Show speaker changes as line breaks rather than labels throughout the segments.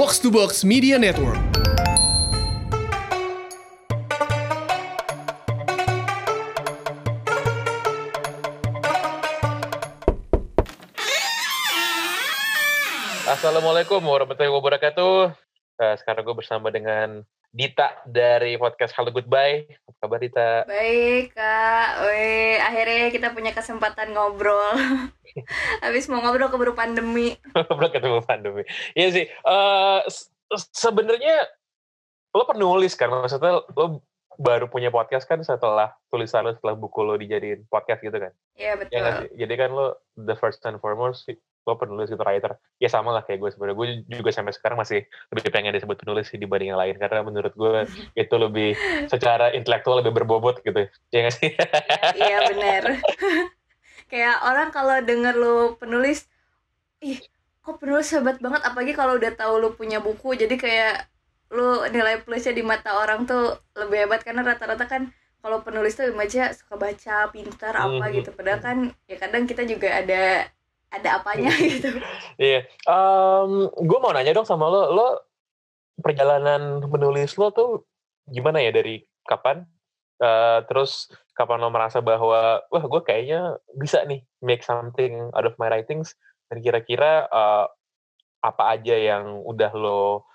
Box to Box Media Network.
Assalamualaikum warahmatullahi wabarakatuh. Uh, sekarang gue bersama dengan Dita dari podcast Halo Goodbye. Apa kabar Dita?
Baik kak, Weh, akhirnya kita punya kesempatan ngobrol. Habis mau ngobrol keburu pandemi.
Ngobrol ketemu pandemi. Iya sih. Uh, Sebenarnya lo penulis kan, maksudnya lo baru punya podcast kan setelah tulisan lo setelah buku lo dijadiin podcast gitu kan?
Iya betul. Ya,
Jadi kan lo the first and foremost lo penulis gitu writer ya sama lah kayak gue sebenarnya gue juga sampai sekarang masih lebih pengen disebut penulis sih dibanding yang lain karena menurut gue itu lebih secara intelektual lebih berbobot gitu ya gak sih
iya benar kayak orang kalau denger lo penulis ih kok penulis hebat banget. Apalagi kalau udah tahu lo punya buku jadi kayak lo nilai plusnya di mata orang tuh lebih hebat. Karena rata-rata kan kalau penulis tuh baca suka baca pintar apa hmm. gitu. Padahal kan ya kadang kita juga ada ada apanya gitu.
Iya. Yeah. um, gue mau nanya dong sama lo. Lo perjalanan menulis lo tuh gimana ya? Dari kapan? Uh, terus kapan lo merasa bahwa wah gue kayaknya bisa nih make something out of my writings dan kira-kira uh, apa aja yang udah lo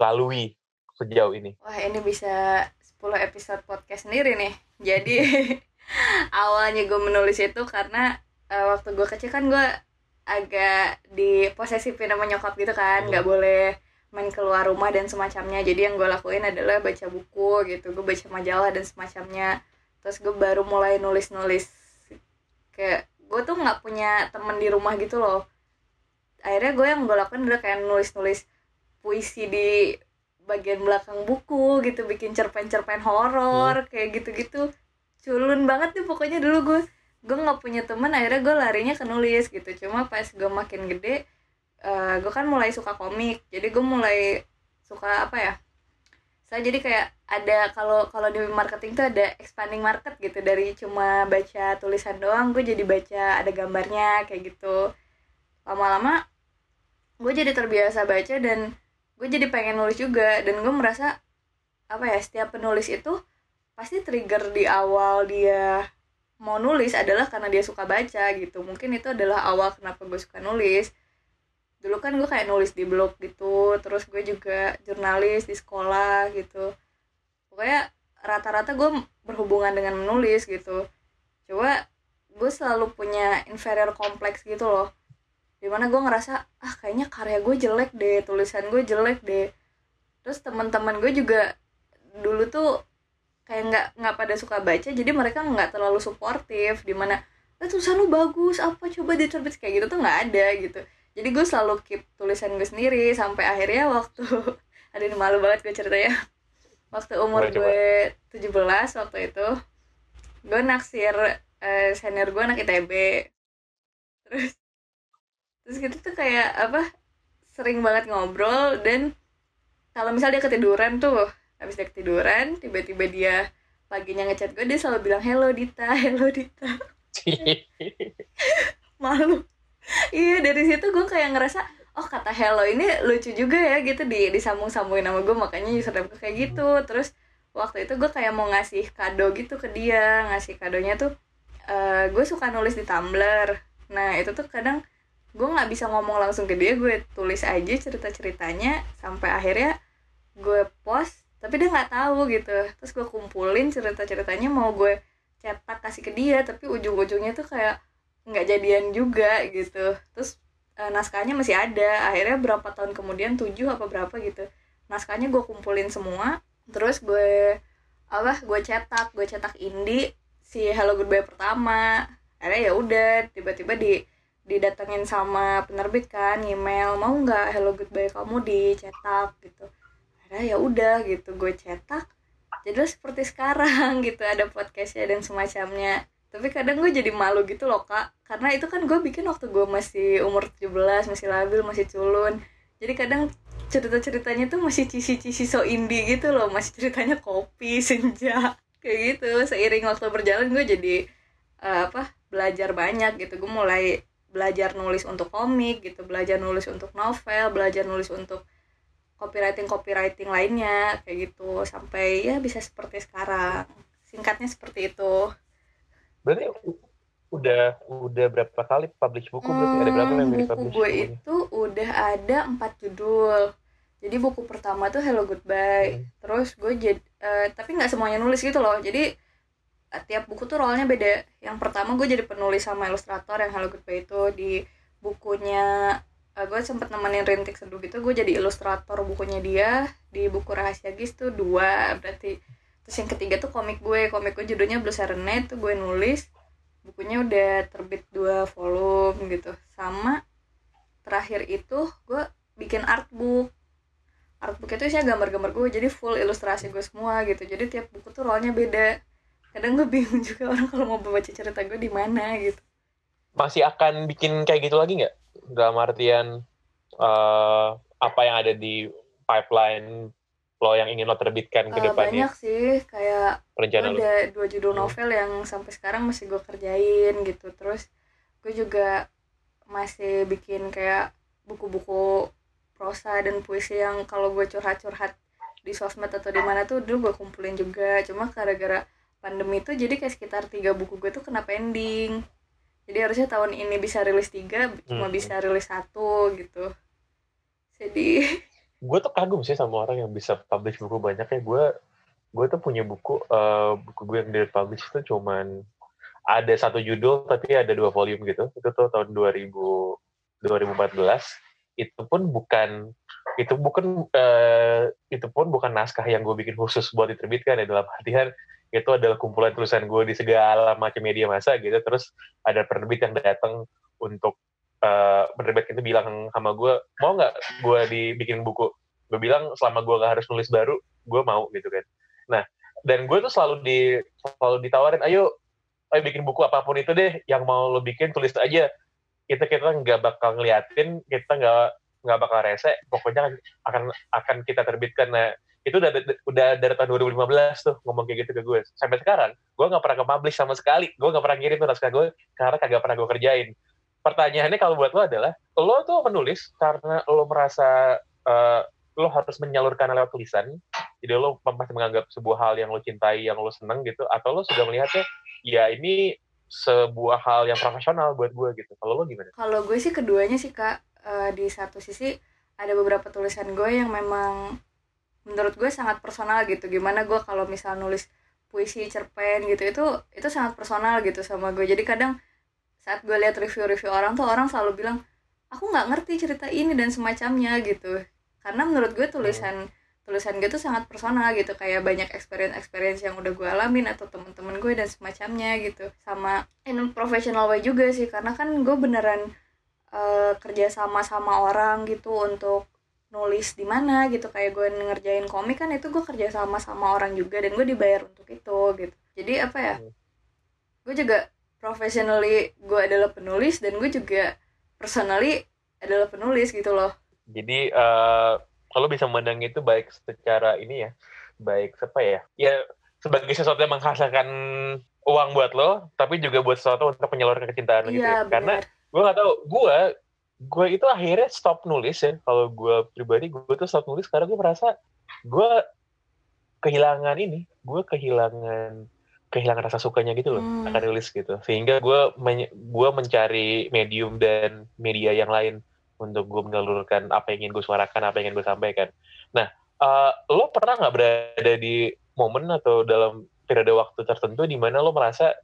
lalui sejauh ini?
Wah ini bisa 10 episode podcast sendiri nih. Jadi awalnya gue menulis itu karena uh, waktu gue kecil kan gue agak diposesifin sama nyokap gitu kan. Nggak hmm. boleh main keluar rumah dan semacamnya. Jadi yang gue lakuin adalah baca buku gitu. Gue baca majalah dan semacamnya. Terus gue baru mulai nulis nulis kayak gue tuh nggak punya temen di rumah gitu loh akhirnya gue yang gue lakuin adalah kayak nulis nulis puisi di bagian belakang buku gitu bikin cerpen-cerpen horor hmm. kayak gitu-gitu. Culun banget nih pokoknya dulu gue gue nggak punya temen akhirnya gue larinya ke nulis gitu. Cuma pas gue makin gede uh, gue kan mulai suka komik. Jadi gue mulai suka apa ya? Saya jadi kayak ada kalau kalau di marketing tuh ada expanding market gitu. Dari cuma baca tulisan doang gue jadi baca ada gambarnya kayak gitu lama-lama gue jadi terbiasa baca dan gue jadi pengen nulis juga dan gue merasa apa ya setiap penulis itu pasti trigger di awal dia mau nulis adalah karena dia suka baca gitu. Mungkin itu adalah awal kenapa gue suka nulis. Dulu kan gue kayak nulis di blog gitu terus gue juga jurnalis di sekolah gitu. Pokoknya rata-rata gue berhubungan dengan menulis gitu. Coba gue selalu punya inferior kompleks gitu loh di mana gue ngerasa ah kayaknya karya gue jelek deh tulisan gue jelek deh. Terus teman-teman gue juga dulu tuh kayak nggak nggak pada suka baca jadi mereka nggak terlalu suportif. Di mana eh tulisan lu bagus apa coba diterbit? Kayak gitu tuh nggak ada gitu. Jadi gue selalu keep tulisan gue sendiri sampai akhirnya waktu ada ini malu banget gue ceritanya. Waktu umur gue tujuh belas waktu itu gue naksir uh, senior gue anak ITB terus terus gitu tuh kayak apa sering banget ngobrol dan kalau misal dia ketiduran tuh habis dia ketiduran tiba-tiba dia paginya ngechat gue dia selalu bilang hello Dita hello Dita. Malu. Iya dari situ gue kayak ngerasa oh kata hello ini lucu juga ya gitu di disambung sambungin nama gue makanya username gue kayak gitu. Terus waktu itu gue kayak mau ngasih kado gitu ke dia ngasih kadonya tuh uh, gue suka nulis di Tumblr. Nah itu tuh kadang gue nggak bisa ngomong langsung ke dia gue tulis aja cerita ceritanya sampai akhirnya gue post tapi dia nggak tahu gitu. Terus gue kumpulin cerita ceritanya mau gue cetak kasih ke dia tapi ujung ujungnya tuh kayak nggak jadian juga gitu. Terus e, naskahnya masih ada. Akhirnya berapa tahun kemudian tujuh apa berapa gitu naskahnya gue kumpulin semua. Terus gue apa gue cetak gue cetak indie si Hello Goodbye pertama. Akhirnya ya udah tiba-tiba di didatengin sama penerbit kan email mau nggak Hello Goodbye kamu dicetak? gitu. Akhirnya ya udah gitu. Gue cetak jadi seperti sekarang gitu. Ada podcastnya dan semacamnya. Tapi kadang gue jadi malu gitu loh kak. Karena itu kan gue bikin waktu gue masih umur 17 masih labil masih culun. Jadi kadang cerita-ceritanya tuh masih cisi-cisi so indie gitu loh. Masih ceritanya kopi senja kayak gitu. Seiring waktu berjalan gue jadi uh, apa belajar banyak gitu. Gue mulai belajar nulis untuk komik gitu belajar nulis untuk novel belajar nulis untuk copywriting copywriting lainnya kayak gitu. Sampai ya bisa seperti sekarang. Singkatnya seperti itu.
Berarti udah udah berapa kali publish buku berarti? Ada berapa yang
Hmm, buku
publish
gue itu udah ada empat judul. Jadi buku pertama tuh Hello Goodbye.
Hmm.
terus gue jadi tapi nggak semuanya nulis gitu loh. Jadi eh, tiap buku tuh role-nya beda. Yang pertama gue jadi penulis sama ilustrator yang Hello Goodbye itu di bukunya eh, gue sempet nemenin Rintik Seduh gitu gue jadi ilustrator bukunya dia di buku Rahasia Gis tuh dua. Berarti terus yang ketiga tuh komik gue. Komik gue judulnya Blue Serenade tuh gue nulis. Bukunya udah terbit dua volume gitu. Sama terakhir itu gue bikin artbook. Artbook itu isinya gambar-gambar gue jadi full ilustrasi gue semua gitu. Jadi tiap buku tuh role-nya beda kadang gue bingung juga orang kalau mau baca cerita gue di mana gitu.
Masih akan bikin kayak gitu lagi nggak? Dalam artian eh, apa yang ada di pipeline lo yang ingin lo terbitkan ke
Eh,
depannya?
banyak sih kayak
rencana lo.
ada dua judul
Hmm.
novel yang sampai sekarang masih gue kerjain gitu. Terus gue juga masih bikin kayak buku-buku prosa dan puisi yang kalau gue curhat-curhat di sosmed atau di mana tuh dulu gue kumpulin juga. Cuma gara-gara pandemi tuh jadi kayak sekitar tiga buku gue tuh kena pending. Jadi harusnya tahun ini bisa rilis tiga cuma
Hmm.
bisa rilis satu gitu. Jadi
gue tuh kagum sih sama orang yang bisa publish buku banyak ya. Gue gue tuh punya buku eh, buku gue yang di publish itu cuman ada satu judul tapi ada dua volume gitu. Itu tuh tahun 2000 2014 itu pun bukan itu bukan eh, itu pun bukan naskah yang gue bikin khusus buat diterbitkan ya dalam artian itu adalah kumpulan tulisan gue di segala macam media masa gitu. Terus ada penerbit yang datang untuk eh, penerbit itu bilang sama gue mau nggak gue dibikin buku? Gue bilang selama gue gak harus nulis baru gue mau gitu kan. Nah dan gue tuh selalu di selalu ditawarin ayo ayo bikin buku apa pun itu deh yang mau lo bikin tulis aja. Kita kita nggak bakal ngeliatin kita nggak nggak bakal rese. Pokoknya akan akan kita terbitkan. Nah itu udah udah dari tahun 2015 tuh ngomong kayak gitu ke gue. Sampai sekarang gue nggak pernah ke-publish sama sekali. Gue nggak pernah ngirim tuh naskah gue karena kagak pernah gue kerjain. Pertanyaannya kalau buat lo adalah lo tuh menulis karena lo merasa eh, lo harus menyalurkan lewat tulisan jadi lo masih menganggap sebuah hal yang lo cintai yang lo seneng gitu atau lo sudah melihatnya ya ini sebuah hal yang profesional buat gue gitu. Kalau lo gimana?
Kalau gue sih keduanya sih kak. Eh, di satu sisi ada beberapa tulisan gue yang memang menurut gue sangat personal gitu. Gimana gue kalau misal nulis puisi cerpen gitu itu itu sangat personal gitu sama gue. Jadi kadang saat gue lihat review-review orang tuh orang selalu bilang aku nggak ngerti cerita ini dan semacamnya gitu. Karena menurut gue tulisan tulisan gue tuh sangat personal gitu kayak banyak experience experience yang udah gue alamin atau temen-temen gue dan semacamnya gitu sama in professional way juga sih karena kan gue beneran eh, kerja sama sama orang gitu untuk nulis di mana gitu. Kayak gue ngerjain komik kan itu gue kerja sama sama orang juga dan gue dibayar untuk itu gitu. Jadi apa ya?
Hmm.
gue juga professionally gue adalah penulis dan gue juga personally adalah penulis gitu loh.
Jadi eh kalau bisa memandang itu baik secara ini ya baik apa ya? Ya sebagai sesuatu yang menghasilkan uang buat lo tapi juga buat sesuatu untuk menyalurkan kecintaan lo gitu
iya
ya. karena gue gak tahu gue gue itu akhirnya stop nulis ya. Kalau gue pribadi gue tuh stop nulis karena gue merasa gue kehilangan ini gue kehilangan kehilangan rasa sukanya gitu loh
Hmm.
akan nulis gitu. Sehingga gue men- gue mencari medium dan media yang lain untuk gue menyalurkan apa yang ingin gue suarakan apa yang ingin gue sampaikan. Nah eh, lo pernah nggak berada di momen atau dalam periode waktu tertentu di mana lo merasa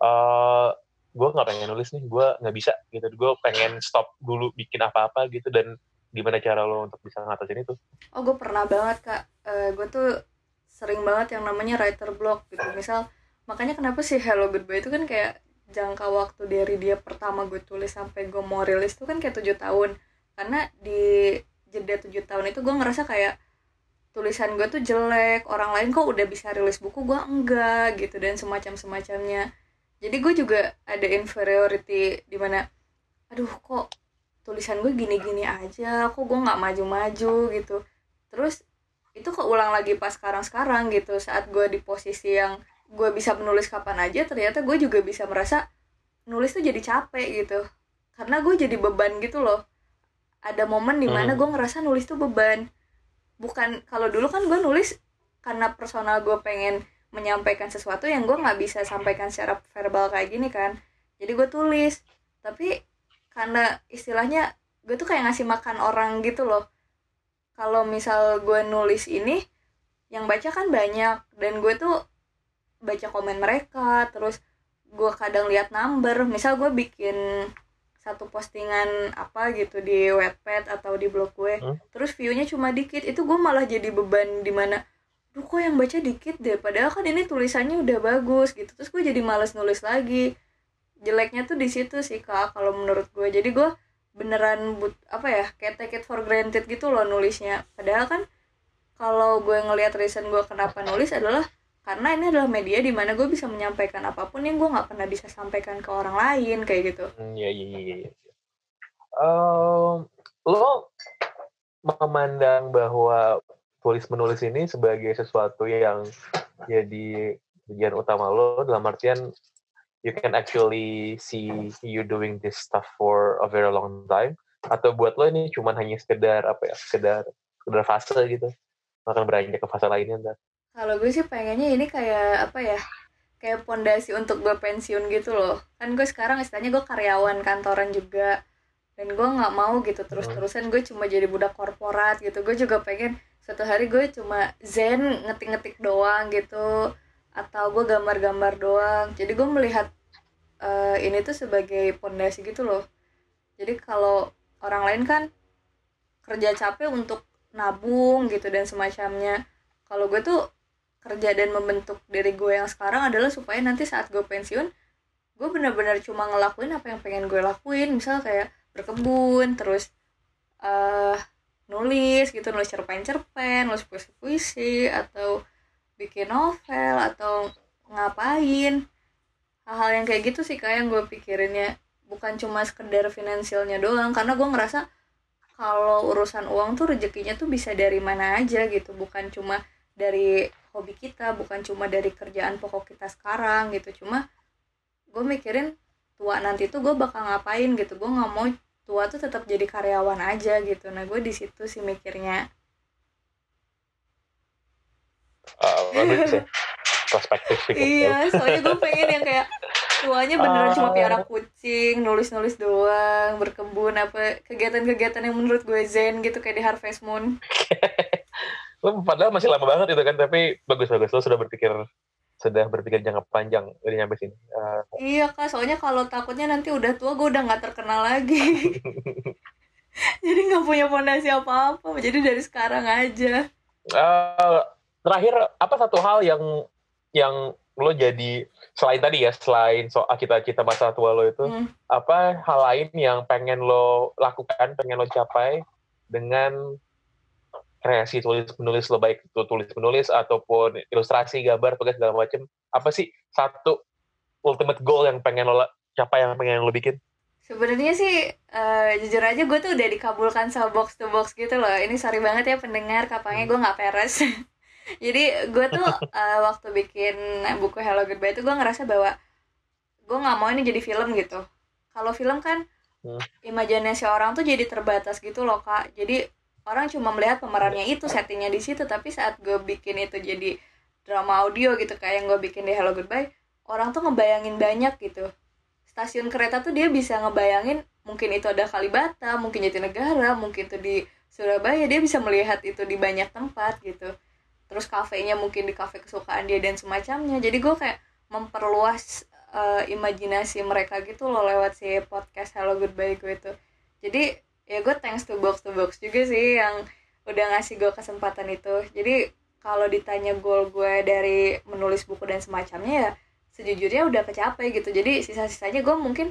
eh gue nggak pengen nulis nih gue nggak bisa gitu. Gue pengen stop dulu bikin apa-apa gitu dan gimana cara lo untuk bisa ngatasin itu.
Oh gue pernah banget kak. Eh, gue tuh sering banget yang namanya writer block gitu. Misal makanya kenapa sih Hello Goodbye itu kan kayak jangka waktu dari dia pertama gue tulis sampai gue mau rilis tuh kan kayak tujuh tahun. Karena di jeda tujuh tahun itu gue ngerasa kayak tulisan gue tuh jelek orang lain kok udah bisa rilis buku gue enggak gitu dan semacam semacamnya jadi gue juga ada inferiority di mana aduh kok tulisan gue gini-gini aja? Kok gue nggak maju-maju? Gitu. Terus itu keulang lagi pas sekarang-sekarang gitu. Saat gue di posisi yang gue bisa menulis kapan aja ternyata gue juga bisa merasa nulis tuh jadi capek gitu. Karena gue jadi beban gitu loh. Ada momen di mana
Hmm.
gue ngerasa nulis tuh beban. Bukan kalau dulu kan gue nulis karena personal gue pengen menyampaikan sesuatu yang gue nggak bisa sampaikan secara verbal kayak gini kan. Jadi gue tulis. Tapi karena istilahnya gue tuh kayak ngasih makan orang gitu loh. Kalau misal gue nulis ini yang baca kan banyak. Dan gue tuh baca komen mereka terus gue kadang lihat number. Misal gue bikin satu postingan apa gitu di webpad atau di blog gue hmm? terus viewnya cuma dikit. Itu gue malah jadi beban di mana duh kok yang baca dikit deh padahal kan ini tulisannya udah bagus gitu terus gue jadi males nulis lagi jeleknya tuh di situ sih kak kalau menurut gue jadi gue beneran but apa ya kayak take it for granted gitu loh nulisnya padahal kan kalau gue ngelihat reason gue kenapa nulis adalah karena ini adalah media di mana gue bisa menyampaikan apa pun yang gue nggak pernah bisa sampaikan ke orang lain kayak gitu.
Hmm, iya iya iya. Ya. Um, lo memandang bahwa tulis menulis ini sebagai sesuatu yang jadi bagian utama lo dalam artian you can actually see you doing this stuff for a very long time atau buat lo ini cuma hanya sekedar apa ya sekedar sekedar fase gitu. Akan beranjak ke fase lainnya ntar.
Kalau gue sih pengennya ini kayak apa ya kayak pondasi untuk gue pensiun gitu loh. Kan gue sekarang istilahnya gue karyawan kantoran juga dan gue nggak mau gitu terus terusan gue cuma jadi budak korporat gitu. Gue juga pengen satu hari gue cuma zen ngetik-ngetik doang gitu. Atau gue gambar-gambar doang. Jadi gue melihat uh, ini tuh sebagai pondasi gitu loh. Jadi kalau orang lain kan kerja capek untuk nabung gitu dan semacamnya. Kalau gue tuh kerja dan membentuk diri gue yang sekarang adalah supaya nanti saat gue pensiun gue benar-benar cuma ngelakuin apa yang pengen gue lakuin. Misal kayak berkebun terus uh, nulis gitu nulis cerpen-cerpen nulis puisi-puisi atau bikin novel atau ngapain. Hal-hal yang kayak gitu sih kayak yang gue pikirinnya. Bukan cuma sekedar finansialnya doang karena gue ngerasa kalau urusan uang tuh rezekinya tuh bisa dari mana aja gitu. Bukan cuma dari hobi kita bukan cuma dari kerjaan pokok kita sekarang gitu. Cuma gue mikirin tua nanti tuh gue bakal ngapain gitu. Gue nggak mau tua tuh tetap jadi karyawan aja gitu. Nah gue di situ sih mikirnya.
Uh, bagus perspektif sih
iya soalnya gue pengen yang kayak tuanya beneran uh, cuma piara kucing nulis-nulis doang berkebun apa kegiatan-kegiatan yang menurut gue zen gitu kayak di Harvest Moon.
Lo padahal masih lama banget itu kan tapi bagus bagus lo sudah berpikir sudah berpikir jangka panjang udah nyampe sini. Uh,
iya kak soalnya kalau takutnya nanti udah tua gue udah nggak terkenal lagi. Jadi nggak punya fondasi apa apa jadi dari sekarang aja.
Uh, terakhir apa satu hal yang yang lo jadi selain tadi ya selain soal kita cita masa tua lo itu hmm. apa hal lain yang pengen lo lakukan pengen lo capai dengan kreasi tulis menulis lo baik itu tulis menulis ataupun ilustrasi gambar tugas segala macam apa sih satu ultimate goal yang pengen lo capai yang pengen lo bikin?
Sebenarnya sih uh, jujur aja gue tuh udah dikabulkan sama box to box gitu loh. Ini sorry banget ya pendengar kapangnya gue nggak peres. Jadi gue tuh uh, waktu bikin buku Hello Goodbye itu gue ngerasa bahwa gue nggak mau ini jadi film gitu. Kalau film kan hmm. imajinasi orang tuh jadi terbatas gitu loh kak. Jadi orang cuma melihat pemerannya itu settingnya di situ tapi saat gue bikin itu jadi drama audio gitu kayak yang gue bikin di Hello Goodbye orang tuh ngebayangin banyak gitu. Stasiun kereta tuh dia bisa ngebayangin mungkin itu ada Kalibata mungkin Jatinegara mungkin itu di Surabaya dia bisa melihat itu di banyak tempat gitu. Terus kafenya mungkin di kafe kesukaan dia dan semacamnya. Jadi gue kayak memperluas uh, imajinasi mereka gitu loh lewat si podcast Hello Goodbye gue itu. Jadi ya gue thanks to box to box juga sih yang udah ngasih gue kesempatan itu. Jadi kalau ditanya goal gue dari menulis buku dan semacamnya ya sejujurnya udah kecapai gitu. Jadi sisa-sisanya gue mungkin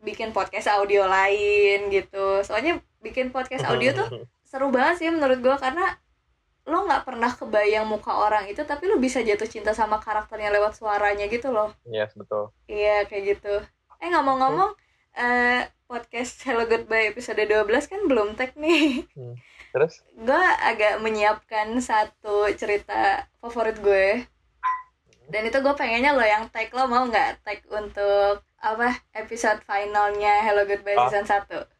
bikin podcast audio lain gitu. Soalnya bikin podcast audio tuh seru banget sih menurut gue karena lo nggak pernah kebayang muka orang itu tapi lo bisa jatuh cinta sama karakternya lewat suaranya gitu loh.
Iya yes, betul.
Iya kayak gitu. Eh ngomong-ngomong uh, podcast Hello Goodbye episode 12 kan belum tag nih.
Hmm. Terus?
gue agak menyiapkan satu cerita favorit gue. Dan itu gue pengennya lo yang tag lo mau nggak tag untuk apa episode finalnya Hello Goodbye oh. season 1?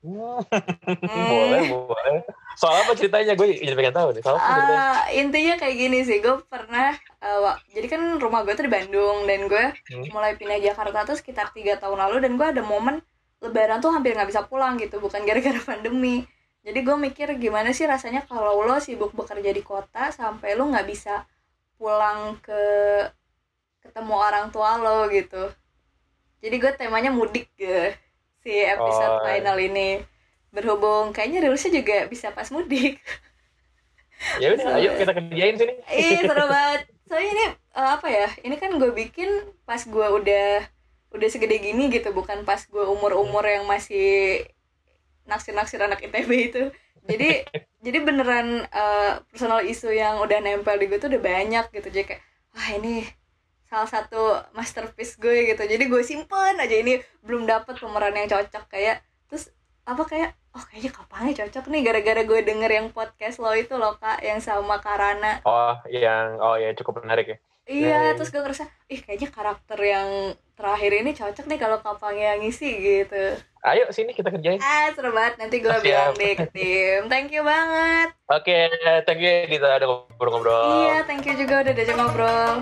Hmm. boleh, boleh. Soal apa ceritanya? Gue jadi pengen tahu nih. Soal apa?
Ah, intinya kayak gini sih, gue pernah, uh, jadi kan rumah gue tuh di Bandung dan gue
Hmm.
mulai pindah Jakarta tuh sekitar tiga tahun lalu dan gue ada momen Lebaran tuh hampir nggak bisa pulang gitu, bukan gara-gara pandemi. Jadi gue mikir gimana sih rasanya kalau lo sibuk bekerja di kota sampai lo nggak bisa pulang ke ketemu orang tua lo gitu. Jadi gue temanya mudik gitu si episode
Oh.
final ini berhubung kayaknya rilisnya juga bisa pas mudik.
Ya udah, ayo kita kerjain sini.
Ih seru banget. Soalnya ini eh, apa ya? Ini kan gue bikin pas gue udah udah segede gini gitu, bukan pas gue umur-umur yang masih naksir-naksir anak ITB itu. Jadi jadi beneran eh, personal isu yang udah nempel di gue tuh udah banyak gitu. Jadi kayak wah ini salah satu masterpiece gue gitu. Jadi gue simpen aja ini belum dapet pemeran yang cocok kayak terus apa kayak oh kayaknya kapannya cocok nih gara-gara gue denger yang podcast lo itu loh kak yang sama Karana
Oh, yang oh ya cukup menarik ya.
Iya,
Hmm.
terus gue ngerasa, ih kayaknya karakter yang terakhir ini cocok nih kalau Kapangnya ngisi gitu.
Ayo sini kita kerjain.
Ah, seru banget. Nanti gue
Siap.
bilang deh ke tim. Thank you banget.
Oke, thank you Dita udah ngobrol-ngobrol.
Iya, thank you juga udah diajak ngobrol.